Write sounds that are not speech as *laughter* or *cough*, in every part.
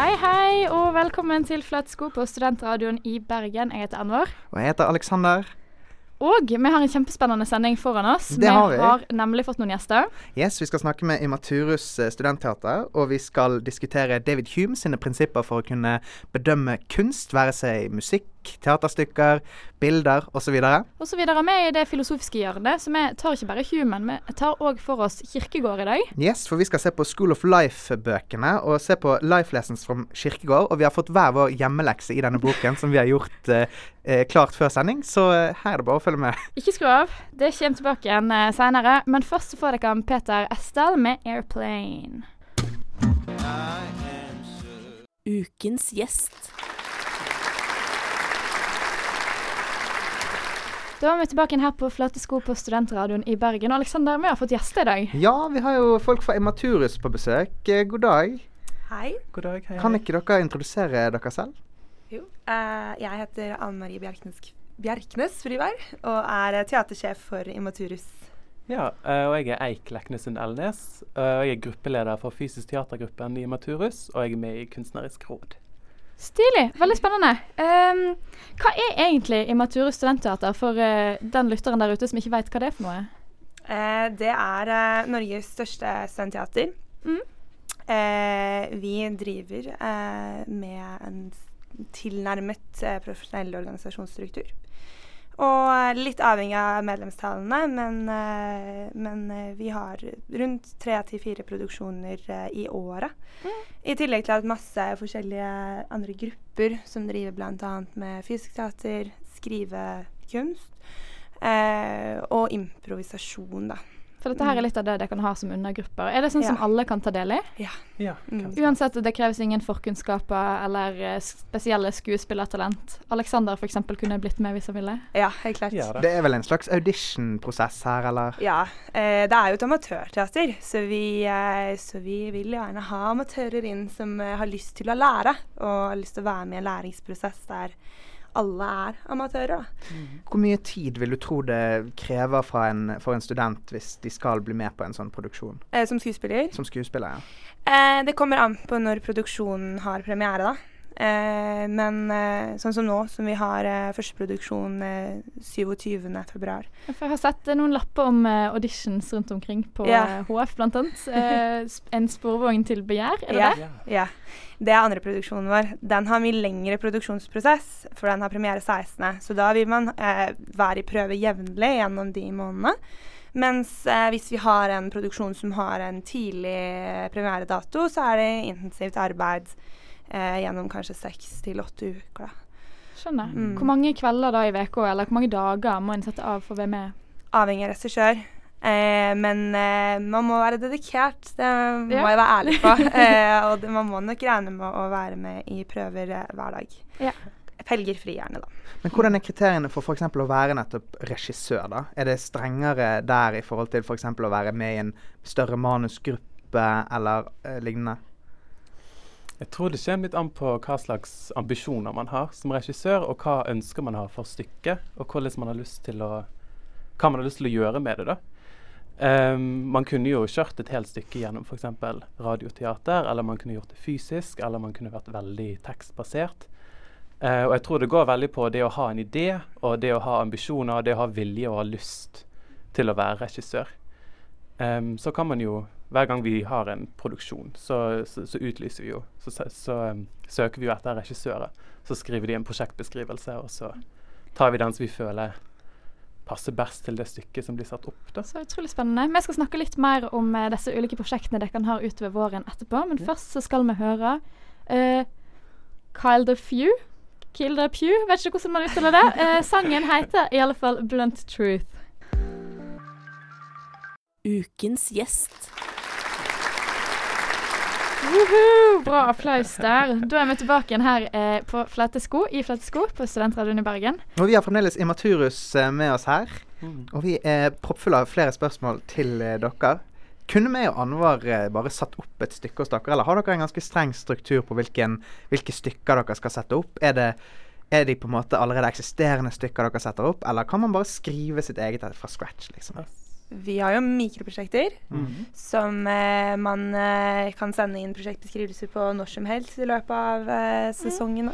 Hei, hei, og velkommen til Flatsko på Studentradioen i Bergen. Jeg heter Anvor. Og jeg heter Aleksander. Og vi har en kjempespennende sending foran oss. Det har vi. Vi har nemlig fått noen gjester. Yes, Vi skal snakke med Imaturus eh, studentteater, og vi skal diskutere David Hume sine prinsipper for å kunne bedømme kunst, være seg musikk, teaterstykker, bilder osv. Og så videre med i det filosofiske hjørnet, så vi tar ikke bare Human, vi tar òg for oss Kirkegård i dag. Yes, for vi skal se på School of Life-bøkene, og se på Life Lessons from Kirkegård. Og vi har fått hver vår hjemmelekse i denne boken, som vi har gjort eh, eh, klart før sending, så eh, her er det bare å følge med. Ikke skru av. Det kommer tilbake igjen eh, seinere. Men først så får dere Peter Estel med 'Airplane'. Ukens gjest. Da er vi tilbake igjen her på Flate sko på Studentradioen i Bergen. Og Aleksander, vi har fått gjester i dag. Ja, vi har jo folk fra Imaturus på besøk. Eh, God dag. Hei. God dag. Hei, Kan ikke dere introdusere dere selv? Jo. Uh, jeg heter Anne Marie Bjerknes, Bjerknes Friberg og er eh, teatersjef for Immaturus. Ja, eh, og jeg er Eik Leknessund Elnes. eh, og jeg er gruppeleder for fysisk teatergruppen i Maturus, og jeg er med i Kunstnerisk råd. Stilig. Veldig spennende. Um, hva er egentlig Immature studentteater for uh, den lytteren der ute som ikke vet hva det er for noe? Uh, det er uh, Norges største studentteater. Mm. Vi driver med en tilnærmet profesjonell organisasjonsstruktur. Og eh, litt avhengig av medlemstallene, men, eh, men eh, vi har rundt tre til fire produksjoner i året. I tillegg til at masse forskjellige andre grupper som driver bl.a. med fysisk teater, skrivekunst eh, og improvisasjon, da. For dette her er litt av det dere kan ha som undergrupper. Er det sånn som alle kan ta del i? Ja, Mm. Uansett, det kreves ingen forkunnskaper eller eh, spesielle skuespillertalent. Alexander f.eks. kunne blitt med hvis han ville. Ja, helt klart. Ja, det. Det er vel en slags audition-prosess her, eller? Ja, eh, det er jo et amatørteater, så vi, eh, så vi vil gjerne ha amatører inn som eh, har lyst til å lære, og har lyst til å være med i en læringsprosess der alle er amatører. Mm. Hvor mye tid vil du tro det krever fra en, for en student hvis de skal bli med på en sånn produksjon? Eh, som skuespiller. Som skuespiller, ja. Eh, det kommer an på når produksjonen har premiere, da. Eh, men eh, sånn som nå, som vi har eh, første produksjon eh, 27. februar. Jeg har sett eh, noen lapper om eh, auditions rundt omkring på yeah. HF, blant annet. *laughs* Eh, en sporvogn til begjær, er det yeah. det? Ja. Det er andre produksjonen vår. Den har mye lengre produksjonsprosess, for den har premiere 16. Så da vil man eh, være i prøve jevnlig gjennom de månedene. Mens eh, hvis vi har en produksjon som har en tidlig premieredato, så er det intensivt arbeid eh, gjennom kanskje seks til åtte uker. Da. Skjønner. Mm. Hvor mange kvelder da i uka, eller hvor mange dager må en sette av for å være med? Avhengig av regissør. Eh, men eh, man må være dedikert, det må Ja. jeg være ærlig på. *laughs* eh, og det, man må nok regne med å være med i prøver eh, hver dag. Ja. Helger fri gjerne, da. Men hvordan er kriteriene for f.eks. å være nettopp regissør, da? Er det strengere der i forhold til f.eks. å være med i en større manusgruppe eller eh, lignende? Jeg tror det kommer litt an på hva slags ambisjoner man har som regissør, og hva ønsker man har for stykket, og man å, hva man har lyst til å gjøre med det. da. Um, man kunne jo kjørt et helt stykke gjennom f.eks. radioteater, eller man kunne gjort det fysisk, eller man kunne vært veldig tekstbasert. Uh, og jeg tror det går veldig på det å ha en idé, og det å ha ambisjoner, og det å ha vilje og ha lyst til å være regissør. Um, så kan man jo hver gang vi har en produksjon, så, så, så utlyser vi jo. Så, så, så um, søker vi jo etter regissører. Så skriver de en prosjektbeskrivelse, og så tar vi den som vi føler passer best til det stykket som blir satt opp. da. Så utrolig spennende. Vi skal snakke litt mer om uh, disse ulike prosjektene dere kan ha utover våren etterpå. Men først så skal vi høre uh, Kyle the Few. Kill the Pew, vet ikke hvordan man uttaler det. Uh, sangen heter i alle fall Blunt Truth. Ukens gjest. Woohoo! Bra applaus der. Da er vi tilbake igjen her eh, på Flate i Flatesko på Studentradioen i Bergen. Og vi har fremdeles Imaturus eh, med oss her. Mm. Og vi er proppfulle av flere spørsmål til eh, dere. Kunne vi og Anvar eh, bare satt opp et stykke hos dere, eller har dere en ganske streng struktur på hvilken, hvilke stykker dere skal sette opp? Er det er de på en måte allerede eksisterende stykker dere setter opp, eller kan man bare skrive sitt eget fra scratch, liksom? Vi har jo mikroprosjekter Mhm. som eh, man eh, kan sende inn prosjektbeskrivelser på når som helst i løpet av eh, sesongen.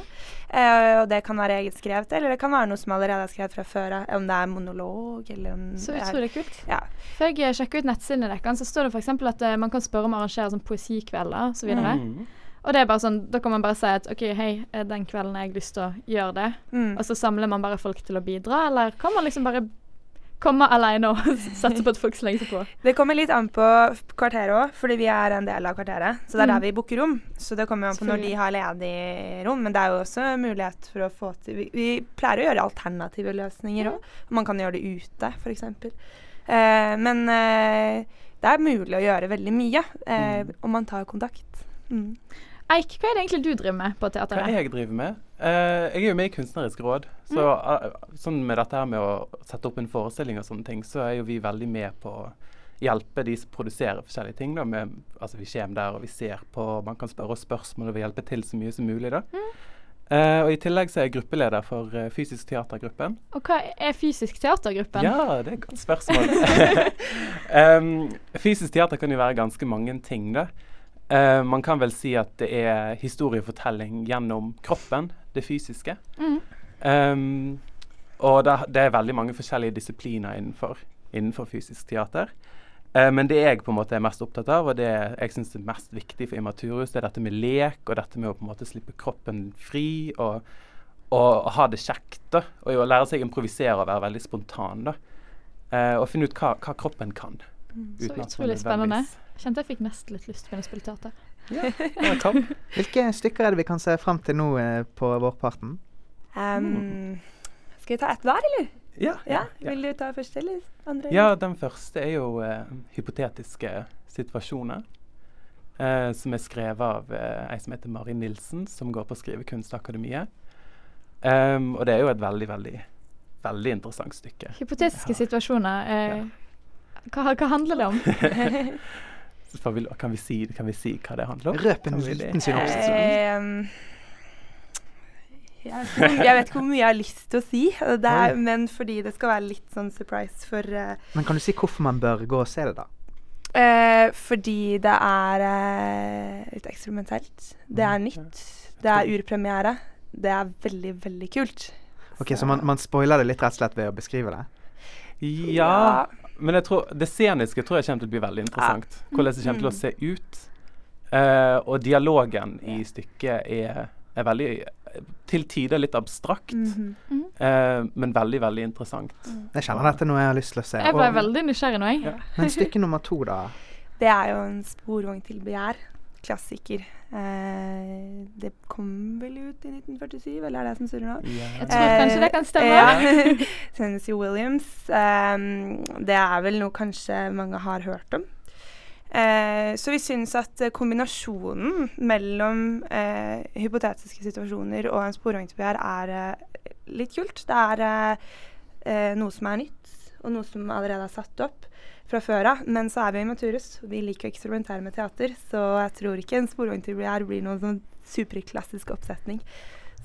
Eh, og det kan være eget skrevet, eller det kan være noe som allerede er skrevet fra før av. Om det er monolog, eller om Så det utrolig kult. Ja. Før jeg sjekker ut nettsidene deres, så står det f.eks. at eh, man kan spørre om å arrangere sånn poesikvelder osv. videre Mhm. Og det er bare sånn, da kan man bare si at OK, hei, eh, den kvelden har jeg lyst til å gjøre det. Mm. Og så samler man bare folk til å bidra, eller kan man liksom bare komme alene og *laughs* satse på at folk slenger seg på? Det kommer litt an på kvarteret òg, fordi vi er en del av kvarteret. Så det er Mm. der vi booker rom. Så det kommer an på når de har ledig rom. Men det er jo også mulighet for å få til Vi, vi pleier å gjøre alternative løsninger òg. Man kan gjøre det ute, f.eks. Eh, men eh, det er mulig å gjøre veldig mye eh, Mm. om man tar kontakt. Mm. Eik, hva er det egentlig du driver med på Hva teateret? jeg driver med? Uh, jeg er jo med i Kunstnerisk råd. Så eh, sånn med dette her med å sette opp en forestilling og sånne ting, så er jo vi veldig med på å hjelpe de som produserer forskjellige ting. Da, med, altså vi kommer der og vi ser på, man kan spørre oss spørsmål og vi hjelper til så mye som mulig. da. Eh, og I tillegg så er jeg gruppeleder for uh, Fysisk teatergruppen. Og hva er fysisk teatergruppen? Ja, det er et godt spørsmål. *laughs* *laughs* um, fysisk teater kan jo være ganske mange ting, da. Eh, man kan vel si at det er historiefortelling gjennom kroppen, det fysiske. Mm. Um, og det, det er veldig mange forskjellige disipliner innenfor, innenfor fysisk teater. Uh, men det jeg på en måte er mest opptatt av, og det jeg syns er mest viktig for Immaturus, det er dette med lek, og dette med å på en måte slippe kroppen fri, og, og ha det kjekt. da, Og å lære seg å improvisere og være veldig spontan. da. uh, og finne ut hva, hva kroppen kan. Så at man utrolig spennende. Kjente jeg fikk nesten litt lyst til å spille teater. Ja, topp. Hvilke stykker er det vi kan se fram til nå eh, på vårparten? Um, Skal vi ta ett hver, eller? Ja, Ja, Vil du ta første eller andre? Ja, den første er jo eh, hypotetiske situasjoner. Eh, som er skrevet av eh, ei som heter Mari Nilsen, som går på Skrivekunstakademiet. Um, og det er jo et veldig, veldig, veldig interessant stykke. Hypotetiske Ja. situasjoner. Eh, hva, hva handler det om? *laughs* *laughs* Så vi, kan, vi si, kan vi si hva det handler om? Røp en Kan liten synopsis. Ehm, jeg, vet ikke hvor- jeg vet ikke hvor mye jeg har lyst til å si, det er, men fordi det skal være litt sånn surprise for uh, Men kan du si hvorfor man bør gå og se det, da? Uh, Fordi det er uh, litt eksperimentelt. Det er nytt. Det er urpremiere. Det er veldig, veldig kult. Ok, Så man, man spoiler det litt rett og slett ved å beskrive det? Ja, men jeg tror, det sceniske tror jeg kommer til å bli veldig interessant. Hvordan det kommer til å Mm. se ut. Uh, og dialogen i stykket er, er veldig Til tider litt abstrakt, Mhm. eh, men veldig, veldig interessant. Jeg kjenner dette er noe jeg har lyst til å se. Jeg ble Og- veldig nysgjerrig nå, jeg. Ja. Men stykke nummer to, da? Det er jo en sporvogn til begjær. Klassiker. Eh, det kom vel ut i 1947, eller er det jeg som surrer nå? Jeg tror kanskje det kan stemme. Ja. *laughs* Tennessee Williams. Um, det er vel noe kanskje mange har hørt om. Eh, så vi syns at eh, kombinasjonen mellom eh, hypotetiske situasjoner og en sporvogn er eh, litt kult. Det er eh, eh, noe som er nytt, og noe som allerede er satt opp fra før av. Men så er vi i Maturus, og vi liker å eksperimentere med teater, så jeg tror ikke en sporvogn til begjær blir noen sånn superklassisk oppsetning.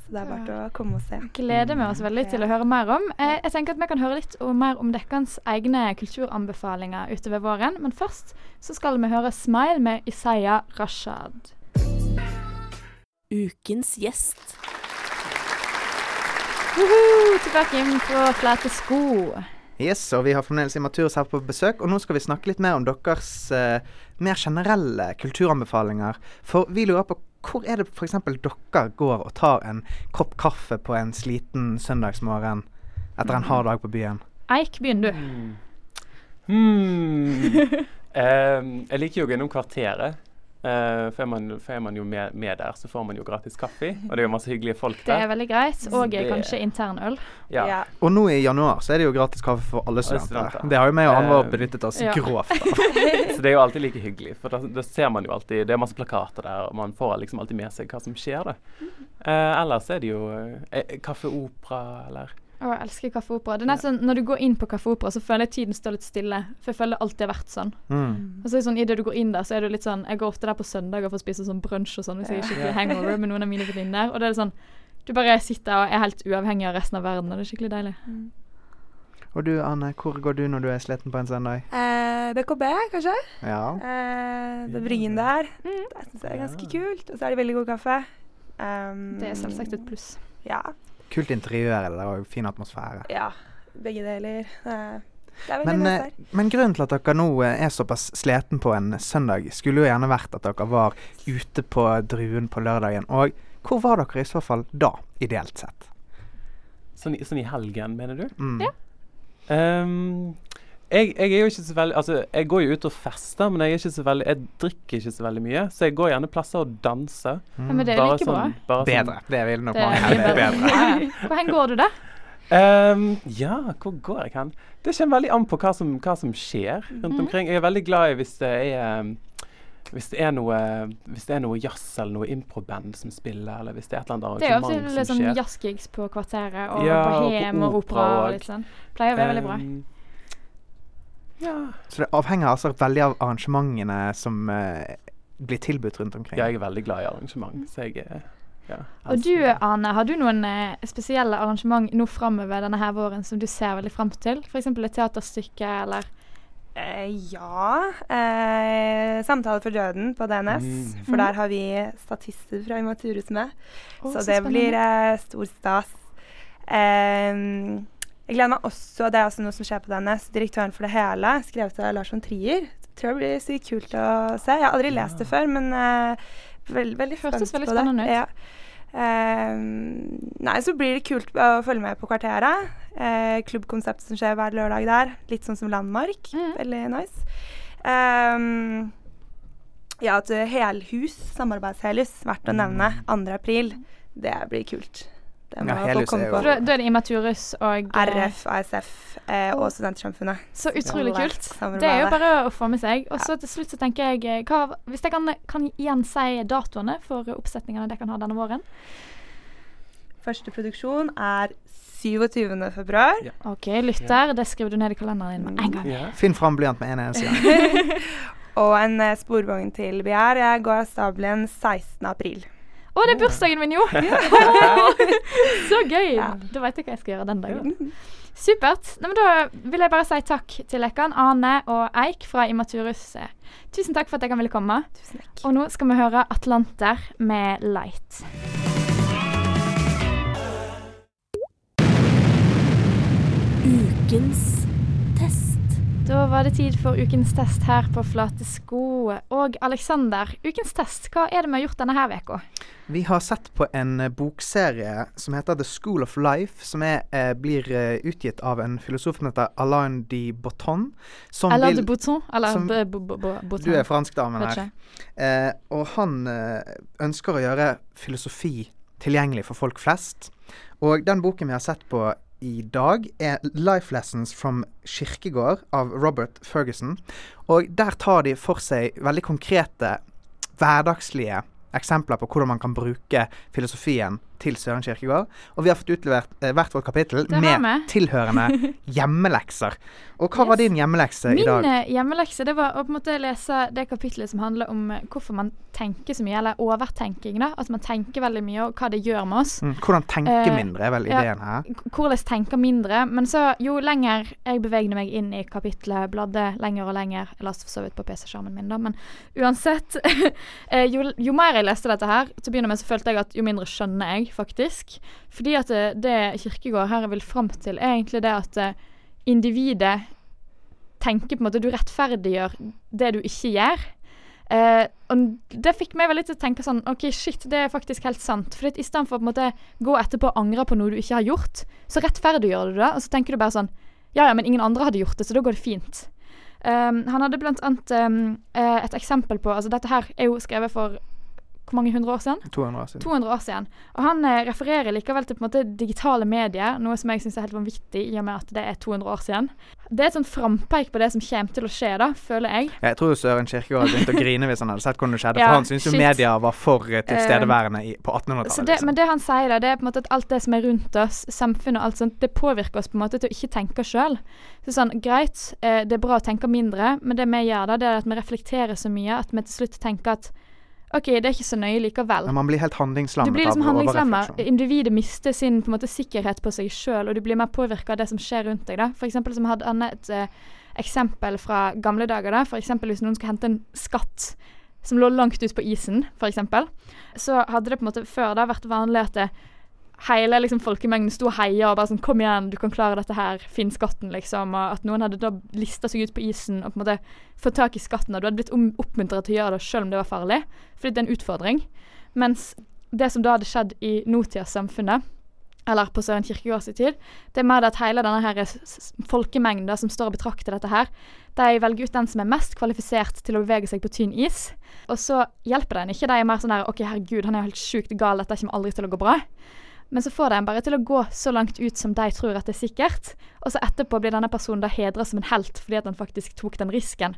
Så det er bare å komme og se. Gleder vi oss veldig til å høre mer om. Eh, jeg tenker at Vi kan høre litt om, mer om deres egne kulturanbefalinger utover våren. Men først så skal vi høre 'Smile' med Isaiah Rashad. Ukens gjest. Uhuh, Tilbake inn på flate sko. Yes, og vi har fremdeles Immaturus her på besøk, og nå skal vi snakke litt mer om deres eh, mer generelle kulturanbefalinger. For vi lurer på hvor er det f.eks. dere går og tar en kopp kaffe på en sliten søndagsmorgen etter en hard dag på byen? Eik, begynn du. Mm. Hmm. *laughs* um, jeg liker jo å gå innom Kvarteret. Eh, for, er man, for er man jo med, med der, så får man jo gratis kaffe. Og det er jo masse hyggelige folk der. Det er veldig greit. Og Det- kanskje internøl. Ja. Ja. Og nå i januar så er det jo gratis kaffe for alle studenter. studenter. Det har jo meg og han vår benyttet oss ja. grovt av. *laughs* Så det er jo alltid like hyggelig. For da, da ser man jo alltid Det er masse plakater der, og man får liksom alltid med seg hva som skjer, da. Uh, ellers er det jo uh, Kaffe Opera eller Å, jeg elsker Kaffe Opera. Det er nesten Når du går inn på Kaffe Opera, så føler jeg tiden står litt stille. For jeg føler det alltid har vært sånn. Mm. Og så er det sånn, Idet du går inn der, så er du litt sånn Jeg går ofte der på søndager for å spise sånn brunsj og sånn hvis jeg er skikkelig hangover med noen av mine venninner. Og det er sånn Du bare sitter og er helt uavhengig av resten av verden, og det er skikkelig deilig. Og du Anne, hvor går du når du er sliten på en søndag? Eh, BKB, kanskje. Ja. Eh, det bryen der. Mm. Det syns jeg er ganske kult. Og så er det veldig god kaffe. Um, Det er selvsagt et pluss. Ja. Kult interiør eller og fin atmosfære. ja. Begge deler. Det er veldig Men, nice eh, der. men grunnen til at dere nå eh, er såpass sliten på en søndag, skulle jo gjerne vært at dere var ute på Druen på lørdagen. Og hvor var dere i så fall da, ideelt sett? Sånn, i- sånn i helgen, mener du? Mm. Ja. Ehm, jeg, jeg er jo ikke så veldig Altså, jeg går jo ut og fester, men jeg er ikke så veldig Jeg drikker ikke så veldig mye, så jeg går gjerne plasser og danser. Ja, men det er like bra. sånn- bare sånn- Bedre. Det vil nok er mange hevde. bedre. Hvor hen går du da? Um, ja, hvor går jeg hen? Det kommer veldig an på hva som, hva som skjer rundt mm. omkring. Jeg er veldig glad i hvis det er um, hvis det er noe Hvis det er noe jazz eller noe improband som spiller, eller hvis det er et eller annet Det er jo av og arrangement til litt sånn skjer. jazzgigs på Kvarteret og Ja, på og Hem og opera opera og og- litt sånn. Pleier å være veldig bra. Ja. Så det avhenger altså veldig av arrangementene som eh, blir tilbudt rundt omkring. ja, jeg er veldig glad i arrangement, så jeg eh, ja, Og du Arne, har du noen eh, spesielle arrangement nå framover denne her våren som du ser veldig fram til? F.eks. et teaterstykke eller Eh, ja. Eh, 'Samtale for døden' på DNS. Mm. For der har vi statister fra Imaturhuset med. Oh, så så det spennende. blir eh, stor stas. Eh, jeg gleder meg også, det er også noe som skjer på DNS, 'Direktøren for det hele', skrevet av Lars von Trier. Tror jeg blir sykt kult å se. Jeg har aldri lest det før, men uh, veld, veldig Hørtes veldig på det. spennende ut. Ja. Uh, nei, så blir det kult å følge med på Kvarteret. Uh, klubbkonseptet som skjer hver lørdag der. Litt sånn som Landmark. Mm. Veldig nice. Um, ja, at helhus, samarbeidshelhus, verdt å nevne. 2. april. Det blir kult. Det må Ja, helhus komme er jo- på. da, da er det Immaturus og eh, RF, ASF eh, og Studentsamfunnet. Så utrolig kult. Det er jo bare å få med seg. Og så til slutt så tenker jeg eh, hva, Hvis jeg kan, kan igjen si datoene for oppsetningene dere kan ha denne våren. Første produksjon er 27. februar. Ja. OK, lytter, det skriver du ned i kalenderen din med en gang. Ja. Finn fram blyant med en eneste gang. *laughs* Og en eh, sporvogn til Begjær. Jeg går av stabelen 16. april. Å, det er bursdagen min, *laughs* jo! *laughs* så gøy! Ja. Da vet jeg hva jeg skal gjøre den dagen. Supert. Nei, men da vil jeg bare si takk til dere, Ane og Eik fra Imaturus. Tusen takk for at dere ville komme. Tusen takk. Og nå skal vi høre Atlanter med Light. Ukens. Da var det tid for ukens test her på Flate sko. Og Aleksander, ukens test, hva er det vi har gjort denne her uka? Vi har sett på en eh, bokserie som heter The School of Life, som er, eh, blir eh, utgitt av en filosof som heter Alain de Botton. Som Eller de Botton? Eller som- b- b- b- du er franskdamen her. Eh, og han eh, ønsker å gjøre filosofi tilgjengelig for folk flest. Og den boken vi har sett på i dag, er 'Life Lessons from Kirkegård' av Robert Ferguson. Og der tar de for seg veldig konkrete, hverdagslige eksempler på hvordan man kan bruke filosofien til Søren Kirkegård. Og vi har fått utlevert eh, hvert vårt kapittel med tilhørende *laughs* hjemmelekser. Og hva var din hjemmelekse i dag? Min hjemmelekse det var å på en måte lese det kapitlet som handler om eh, hvorfor man tenker så mye, eller overtenking. da, At man tenker veldig mye, og hva det gjør med oss. Mm, hvordan tenke uh, mindre er vel ja. ideen her. K- Hvordan tenke mindre. Men så, jo lenger jeg bevegde meg inn i kapitlet, bladde lenger og lenger Jeg leste for så vidt på PC-skjermen min, da, men uansett *laughs* eh, jo, jo mer jeg leste dette her, til å begynne med så følte jeg at jo mindre skjønner jeg, faktisk. Fordi at det, det Kirkegård her vil fram til, er egentlig det at eh, individet tenker på en måte Du rettferdiggjør det du ikke gjør. Eh, og det fikk meg veldig til å tenke sånn OK, shit, det er faktisk helt sant. For i stedet for å måte gå etterpå og angre på noe du ikke har gjort, så rettferdiggjør du det, og så tenker du bare sånn Ja, ja, men ingen andre hadde gjort det, så da går det fint. Um, han hadde annet um, eh, et eksempel på Altså, dette her er jo skrevet for hvor mange hundre år siden? 200 år siden. 200 år siden. Og han eh, refererer likevel til på en måte digitale medier, noe som jeg syns er helt vanvittig, i og med at det er 200 år siden. Det er et sånn frampeik på det som kommer til å skje, da, føler jeg. Jeg tror Søren Kirkegaard hadde begynt å grine hvis han hadde sett hvordan det skjedde. *laughs* Ja, for han syns jo media var for eh, tilstedeværende i, på 1800-tallet. Liksom. men det han sier, da, det er på en måte at alt det som er rundt oss, samfunnet og alt sånt, det påvirker oss på en måte til å ikke tenke sjøl. Så sånn, greit, eh, det er bra å tenke mindre, men det vi gjør da, det er at vi reflekterer så mye at vi til slutt tenker at OK, det er ikke så nøye likevel. Men man blir helt handlingslammet Du blir liksom handlingslammet. handlingslamma. Individet mister sin på måte, sikkerhet på seg sjøl, og du blir mer påvirka av det som skjer rundt deg. da. For eksempel som hadde Anne et uh, eksempel fra gamle dager. da. For eksempel hvis noen skulle hente en skatt som lå langt ut på isen, eksempel, så hadde det på en måte før da vært vanlig at det, hele liksom, folkemengden sto og heia og bare sånn 'Kom igjen, du kan klare dette her. Finn skatten', liksom. Og at noen hadde da lista seg ut på isen og på en måte fått tak i skatten, og du hadde blitt oppmuntret til å gjøre det selv om det var farlig, fordi det er en utfordring. Mens det som da hadde skjedd i nåtidas samfunnet, eller på Søren Kirkegårds tid, det er mer det at hele denne her folkemengden som står og betrakter dette her, de velger ut den som er mest kvalifisert til å bevege seg på tynn is. Og så hjelper den ikke. De er mer sånn der OK, herregud, han er jo helt sjukt gal, dette kommer aldri til å gå bra. Men så får de en bare til å gå så langt ut som de tror at det er sikkert. Og så etterpå blir denne personen da hedra som en helt fordi at han faktisk tok den risken.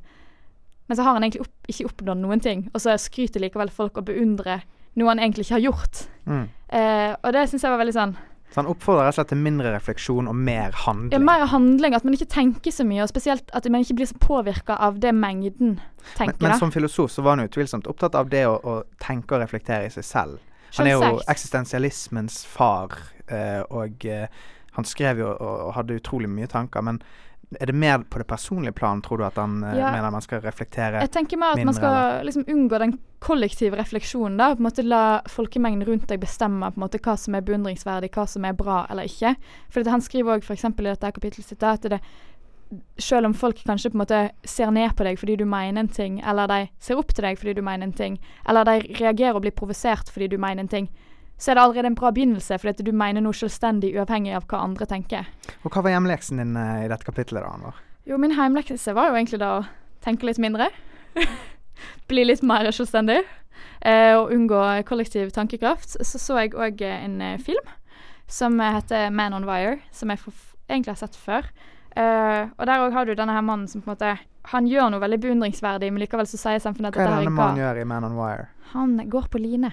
Men så har han egentlig opp, ikke oppnådd noen ting, og så skryter likevel folk og beundrer noe han egentlig ikke har gjort. Mm. Eh, og det syns jeg var veldig sånn Så han oppfordrer rett og slett til mindre refleksjon og mer handling? ja. Mer handling, at man ikke tenker så mye, og spesielt at man ikke blir så påvirka av det mengden tenker. men men som filosof så var han utvilsomt opptatt av det å, å tenke og reflektere i seg selv. Han er jo eksistensialismens far, eh, og eh, han skrev jo og, hadde utrolig mye tanker. Men er det mer på det personlige plan, tror du, at han eh, Ja. mener man skal reflektere? Jeg tenker mer at man skal liksom unngå den kollektive refleksjonen. da, på en måte La folkemengden rundt deg bestemme på en måte hva som er beundringsverdig, hva som er bra eller ikke. For Han skriver òg i dette kapittelet sitt da, at det, selv om folk kanskje på en måte ser ned på deg fordi du mener en ting, eller de ser opp til deg fordi du mener en ting, eller de reagerer og blir provosert fordi du mener en ting, så er det allerede en bra begynnelse, fordi du mener noe selvstendig uavhengig av hva andre tenker. Og hva var hjemleksen din uh, i dette kapittelet, da, Anvar? Jo, min hjemlekse var jo egentlig da å tenke litt mindre. *laughs* Bli litt mer selvstendig. Uh, og unngå kollektiv tankekraft. Så så jeg òg en eh, film som heter Man on Wire, som jeg egentlig har sett før. Eh, og der òg har du denne her mannen som på en måte Han gjør noe veldig beundringsverdig, men likevel så sier samfunnet at Hva er det denne mannen gjør i Man on Wire? Han går på line.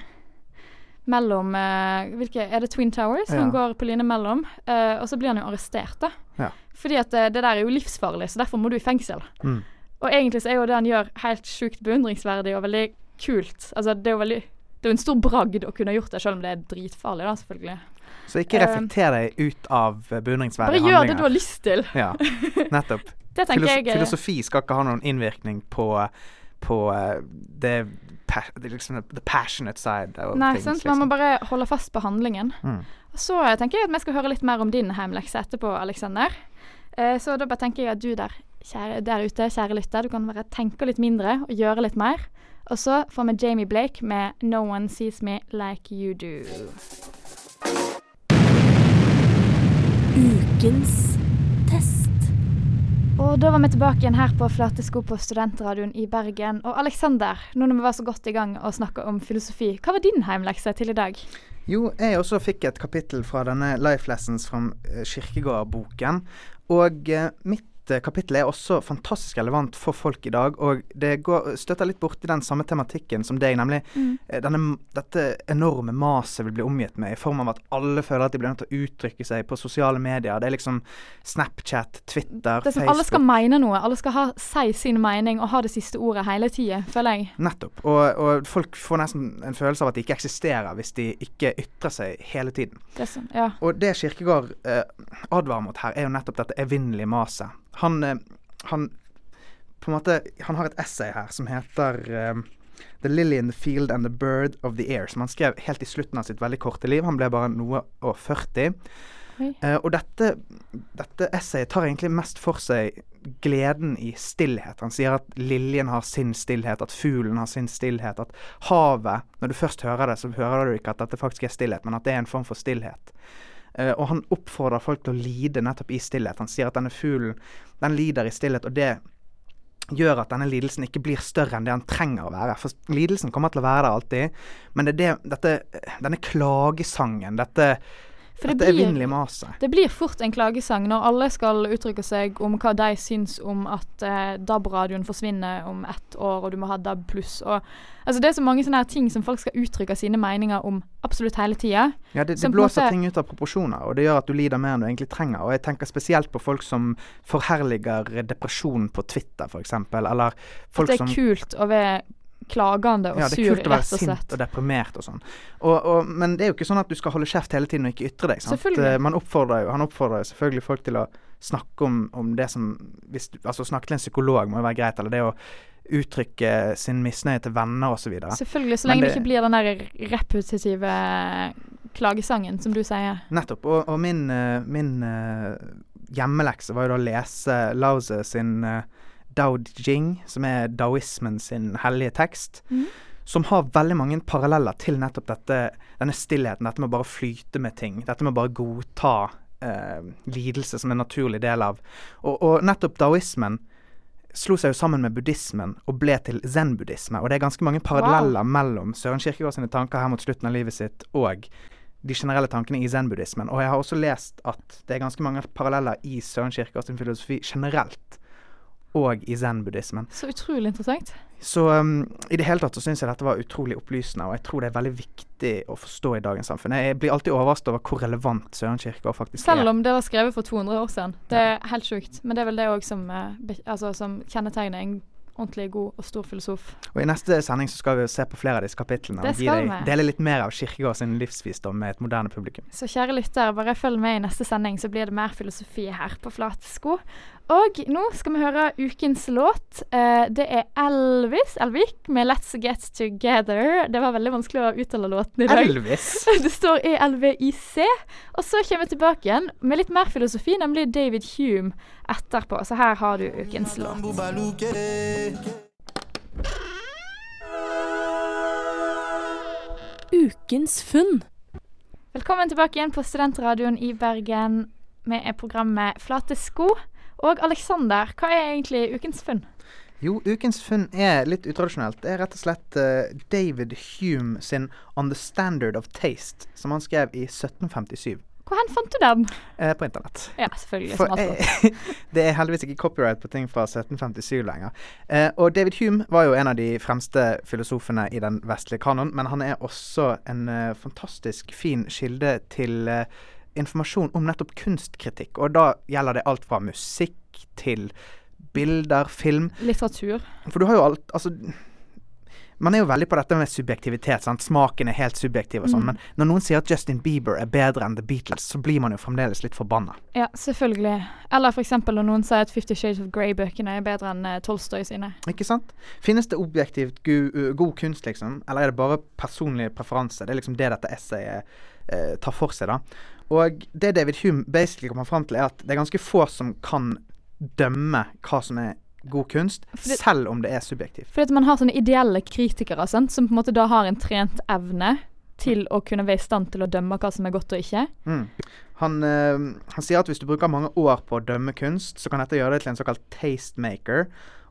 Mellom uh, hvilke, Er det Twin Towers han går på line mellom? Uh, og så blir han jo arrestert, da. Ja. Fordi at det der er jo livsfarlig, så derfor må du i fengsel. Mm. Og egentlig så er jo det han gjør helt sjukt beundringsverdig og veldig kult. Altså det er jo veldig Det er jo en stor bragd å kunne gjort det, selv om det er dritfarlig, da, selvfølgelig. Så ikke Eh, reflekter deg ut av beundringsverdige handlinger. Bare gjør det du har lyst til. Ja, *laughs* nettopp. Det tenker Filos jeg filosofi skal ikke ha noen innvirkning på, på eh, det, det liksom the passionate side Nei, things. sant. Man må liksom. bare holde fast på handlingen. Mm. Så eh, tenker jeg at vi skal høre litt mer om din heimlekse etterpå, Aleksander. Eh, så da bare tenker jeg at du der, kjære, der ute, kjære lytter, du kan bare tenke litt mindre og gjøre litt mer. Og så får vi Jamie Blake med 'No One Sees Me Like You Do'. Ukens test. Og da var vi tilbake igjen her på Flatesko på Studentradioen i Bergen. Og Aleksander, nå når vi var så godt i gang og snakka om filosofi, hva var din heimlekse til i dag? Jo, jeg også fikk et kapittel fra denne Life Lessons fra eh, Kirkegård-boken. Og eh, mitt eh, kapittel er også fantastisk relevant for folk i dag. Og det går, støtter litt borti den samme tematikken som deg, nemlig mm. denne, dette enorme maset vi blir omgitt med, i form av at alle føler at de blir nødt til å uttrykke seg på sosiale medier. Det er liksom Snapchat, Twitter, Det er som Facebook. alle skal mene noe. Alle skal ha, si sin mening og ha det siste ordet hele tida, føler jeg. Nettopp. Og, og folk får nesten en følelse av at de ikke eksisterer hvis de ikke ytrer seg hele tiden. Det sånn, ja. Og det Kirkegård eh, advarer mot her, er jo nettopp dette evinnelige maset. Han, eh, han på en måte Han har et essay her som heter um, The Lily in the Field and the Bird of the Air, som han skrev helt i slutten av sitt veldig korte liv. Han ble bare noe og 40. Oi. Eh, og dette, dette essayet tar egentlig mest for seg gleden i stillhet. Han sier at liljen har sin stillhet, at fuglen har sin stillhet, at havet Når du først hører det, så hører du ikke at dette faktisk er stillhet, men at det er en form for stillhet. Eh, og han oppfordrer folk til å lide nettopp i stillhet. Han sier at denne fuglen, den lider i stillhet, og det gjør at denne lidelsen ikke blir større enn det han trenger å være. For lidelsen kommer til å være der alltid, men det er det, dette, denne klagesangen, dette, For det dette blir, er det blir fort en klagesang når alle skal uttrykke seg om hva de syns om at eh, DAB-radioen forsvinner om ett år, og du må ha DAB pluss. Og, altså det er så mange sånne her ting som folk skal uttrykke sine meninger om absolutt hele tida. Ja, det, det Som blåser måte- ting ut av proporsjoner, og det gjør at du lider mer enn du egentlig trenger. Og jeg tenker spesielt på folk som forherliger depresjon på Twitter, f.eks. Eller At det er som kult å være klagende og Ja, det er kult å være sint og deprimert og sånn. Og, og, men det er jo ikke sånn at du skal holde kjeft hele tiden og ikke ytre deg. Sant? Eh, Man oppfordrer jo, han oppfordrer jo selvfølgelig folk til å snakke om, om det som hvis, Altså snakke til en psykolog må jo være greit, eller det å uttrykke sin misnøye til venner osv. Selvfølgelig, så lenge det det- ikke blir den der repetitive klagesangen, som du sier. Nettopp. Og, og min, eh, min eh, hjemmelekse var jo da å lese Lauze sin uh, Dao Jing, som er daoismen sin hellige tekst. mm. Som har veldig mange paralleller til nettopp dette, denne stillheten. Dette med å bare flyte med ting. Dette med å bare godta eh, lidelse som en naturlig del av Og, og nettopp daoismen slo seg jo sammen med buddhismen og ble til zen-buddhisme. Og det er ganske mange paralleller mellom Søren Kirkegaard sine tanker her mot slutten av livet sitt og de generelle tankene i zen-buddhismen. Og jeg har også lest at det er ganske mange paralleller i Søren Kirkegaards filosofi generelt og i zen-buddhismen. Så utrolig interessant. Så um, i det hele tatt så syns jeg dette var utrolig opplysende, og jeg tror det er veldig viktig å forstå i dagens samfunn. Jeg blir alltid overrasket over hvor relevant Søren kirke faktisk er. Selv om det var skrevet for 200 år siden. Det er helt sjukt. Men det er vel det òg som, eh, altså, som kjennetegner en ordentlig god og stor filosof. Og i neste sending så skal vi se på flere av disse kapitlene og deg, dele litt mer av Kierkegaard sin livsvisdom med et moderne publikum. Så kjære lytter, bare følg med i neste sending, så blir det mer filosofi her på Flate sko. Og nå skal vi høre ukens låt. Eh, det er Elvis Elvik med 'Let's Get Together'. Det var veldig vanskelig å uttale låten i dag. Elvis! *laughs* Det står ELVIC. Og så kommer vi tilbake igjen med litt mer filosofi, nemlig David Hume etterpå. Så her har du ukens låt. Ukens funn. Velkommen tilbake igjen på Studentradioen i Bergen. Vi er programmet Flate sko. Og Aleksander, hva er egentlig ukens funn? Jo, ukens funn er litt utradisjonelt. Det er rett og slett uh, David Hume sin 'On the Standard of Taste', som han skrev i 1757 Hvor fant du den? eh, på internett. Ja, selvfølgelig. For Som alltid. *laughs* det er heldigvis ikke copyright på ting fra 1757 lenger. Eh, og David Hume var jo en av de fremste filosofene i den vestlige kanon, men han er også en eh, fantastisk fin kilde til eh, informasjon om nettopp kunstkritikk. Og da gjelder det alt fra musikk til bilder, film. Litteratur. For du har jo alt Altså man er jo veldig på dette med subjektivitet. sant? Smaken er helt subjektiv og sånn. Mm. Men når noen sier at Justin Bieber er bedre enn The Beatles, så blir man jo fremdeles litt forbanna. Ja, selvfølgelig. Eller f.eks. når noen sier at Fifty Shades of Grey-bøkene er bedre enn uh, Tolstoy sine. Ikke sant? Finnes det objektivt uh, god kunst, liksom? Eller er det bare personlig preferanse? Det er liksom det dette essayet eh, tar for seg, da. Og det David Hume basically kommer fram til, er at det er ganske få som kan dømme hva som er god kunst, Fordi- selv om det er subjektivt. Fordi at man har sånne ideelle kritikere sant? som på en måte da har en trent evne til å kunne være i stand til å dømme hva som er godt og ikke. Mm. Han, øh, han sier at hvis du bruker mange år på å dømme kunst, så kan dette gjøre deg til en såkalt tastemaker.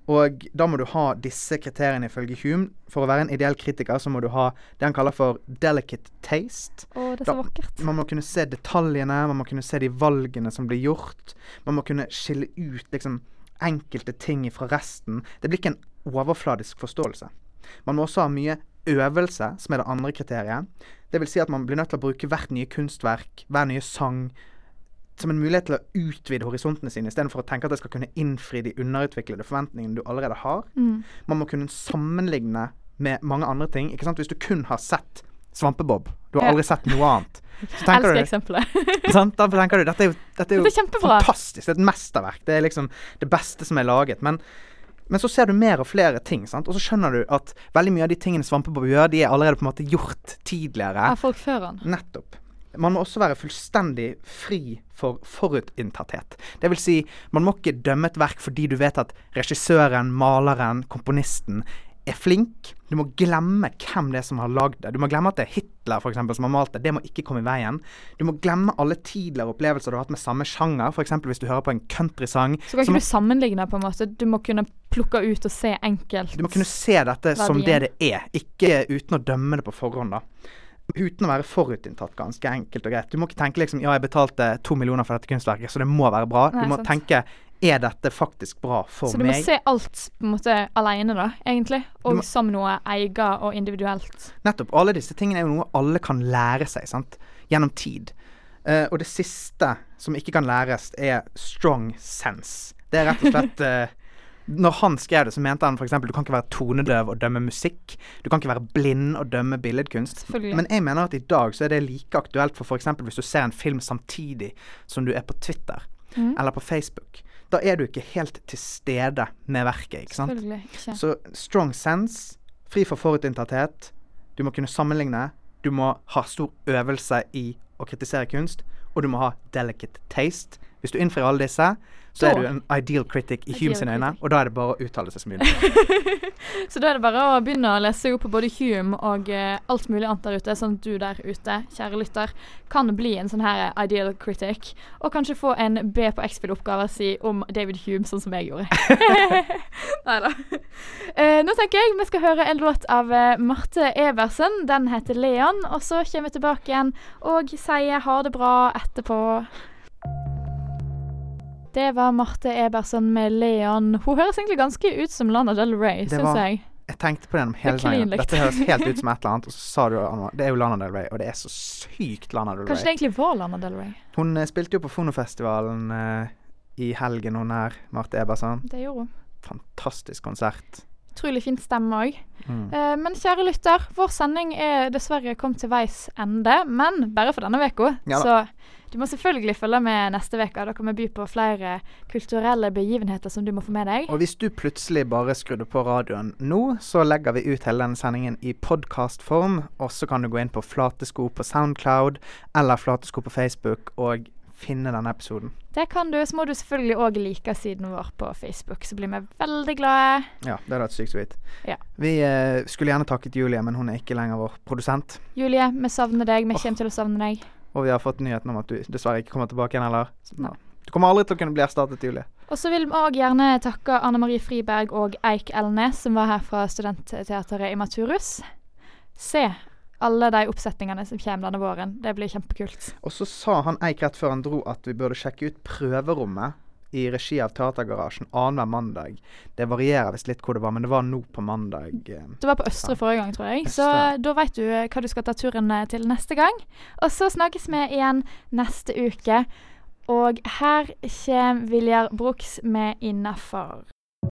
Og da må du ha disse kriteriene ifølge Hume. For å være en ideell kritiker så må du ha det han kaller for delicate taste. Å, det er Da- så vakkert. Man må kunne se detaljene, man må kunne se de valgene som blir gjort. Man må kunne skille ut liksom enkelte ting fra resten. Det blir ikke en overfladisk forståelse. Man må også ha mye øvelse, som er det andre kriteriet. Det vil si at man blir nødt til å bruke hvert nye kunstverk, hver nye sang, som en mulighet til å utvide horisontene sine, istedenfor å tenke at det skal kunne innfri de underutviklede forventningene du allerede har. Mm. Man må kunne sammenligne med mange andre ting. Ikke sant? Hvis du kun har sett Svampebob, du har aldri sett noe annet. *laughs* Så tenker Elsker eksempelet. *laughs* sant? Da tenker du dette er jo, dette er jo Det er fantastisk. Det er et mesterverk. Det er liksom det beste som er laget. Men, men så ser du mer og flere ting, sant? og så skjønner du at veldig mye av de tingene Svampebob gjør, de er allerede på en måte gjort tidligere. Av folk før han. Nettopp. Man må også være fullstendig fri for forutinntatthet. Det vil si, man må ikke dømme et verk fordi du vet at regissøren, maleren, komponisten er flink. Du må glemme hvem det er som har lagd det. Du må glemme at det er Hitler for eksempel, som har malt det. Det må ikke komme i veien. Du må glemme alle tidligere opplevelser du har hatt med samme sjanger. F.eks. hvis du hører på en countrysang. Så kan ikke du sammenligne, på en måte. Du må kunne plukke ut og se enkelt. Du må kunne se dette som det det er, ikke uten å dømme det på forhånd. da. Uten å være forutinntatt, ganske enkelt og greit. Du må ikke tenke liksom ja, jeg betalte to millioner for dette kunstverket, så det må være bra. Nei, du må sant. tenke er dette faktisk bra for meg? Så du må meg? se alt på en måte alene, da, egentlig. Og må- som noe eget og individuelt. Nettopp. Alle disse tingene er jo noe alle kan lære seg sant? gjennom tid. Uh, og det siste som ikke kan læres, er strong sense. Det er rett og slett *laughs* eh, Når han skrev det, så mente han f.eks. du kan ikke være tonedøv og dømme musikk. Du kan ikke være blind og dømme billedkunst. Men jeg mener at i dag så er det like aktuelt for f.eks. hvis du ser en film samtidig som du er på Twitter mm. eller på Facebook. Da er du ikke helt til stede med verket, ikke sant? Ikke. Så strong sense, fri for forutinntatthet. Du må kunne sammenligne. Du må ha stor øvelse i å kritisere kunst. Og du må ha delicate taste. Hvis du innfrir alle disse, så Da- er du en ideal critic i Hume sine øyne, og da er det bare å uttale seg så mye. *laughs* Så da er det bare å begynne å lese opp på både Hume og uh, alt mulig annet der ute, sånn at du der ute, kjære lytter, kan bli en sånn her ideal critic, og kanskje få en B på X-Fil-oppgave si om David Hume, sånn som jeg gjorde. Nei da. Uh, nå tenker jeg vi skal høre en låt av uh, Marte Eversen. Den heter 'Leon', og så kommer vi tilbake igjen og sier ha det bra etterpå. Det var Marte Ebersen med 'Leon'. Hun høres egentlig ganske ut som Lana Del Rey, syns jeg. Jeg tenkte på det hele likt. Dette høres helt ut som et eller annet, og så sa du Anna, det er jo Lana Del Rey, og det er så sykt Lana Del Rey. Kanskje det egentlig var Lana Del Rey. Hun eh, spilte jo på Fonofestivalen eh, i helgen, hun er Marte Eberson. Det gjorde hun. Fantastisk konsert. Utrolig fin stemme òg. Mm. Eh, men kjære lytter, vår sending er dessverre kommet til veis ende, men bare for denne uka. Ja så du må selvfølgelig følge med neste uke. Da kan vi by på flere kulturelle begivenheter som du må få med deg. Og hvis du plutselig bare skrudde på radioen nå, så legger vi ut hele denne sendingen i podkastform. Og så kan du gå inn på Flatesko på Soundcloud eller Flatesko på Facebook og finne denne episoden. Det kan du. Så må du selvfølgelig òg like siden vår på Facebook, så blir vi veldig glade. Ja, det hadde vært sykt sweet. Ja. Vi eh, skulle gjerne takket Julie, men hun er ikke lenger vår produsent. Julie, vi savner deg. Vi kommer til å savne deg. Og vi har fått nyheten om at du dessverre ikke kommer tilbake igjen heller. Ja. Du kommer aldri til å kunne bli erstattet, Julie. Og så vil vi òg gjerne takke Anne Marie Friberg og Eik Elnes, som var her fra Studentteatret i Maturus. Se alle de oppsetningene som kommer denne våren. Det blir kjempekult. Og så sa han Eik rett før han dro at vi burde sjekke ut prøverommet i regi av Teatergarasjen annenhver mandag. Det varierer visst litt hvor det var, men det var nå på mandag. eh. Det var på Østre forrige gang, tror jeg. Så da veit du eh, hva du skal ta turen eh, til neste gang. Og så snakkes vi igjen neste uke. Og her kommer Viljar Bruks med 'Innafor'.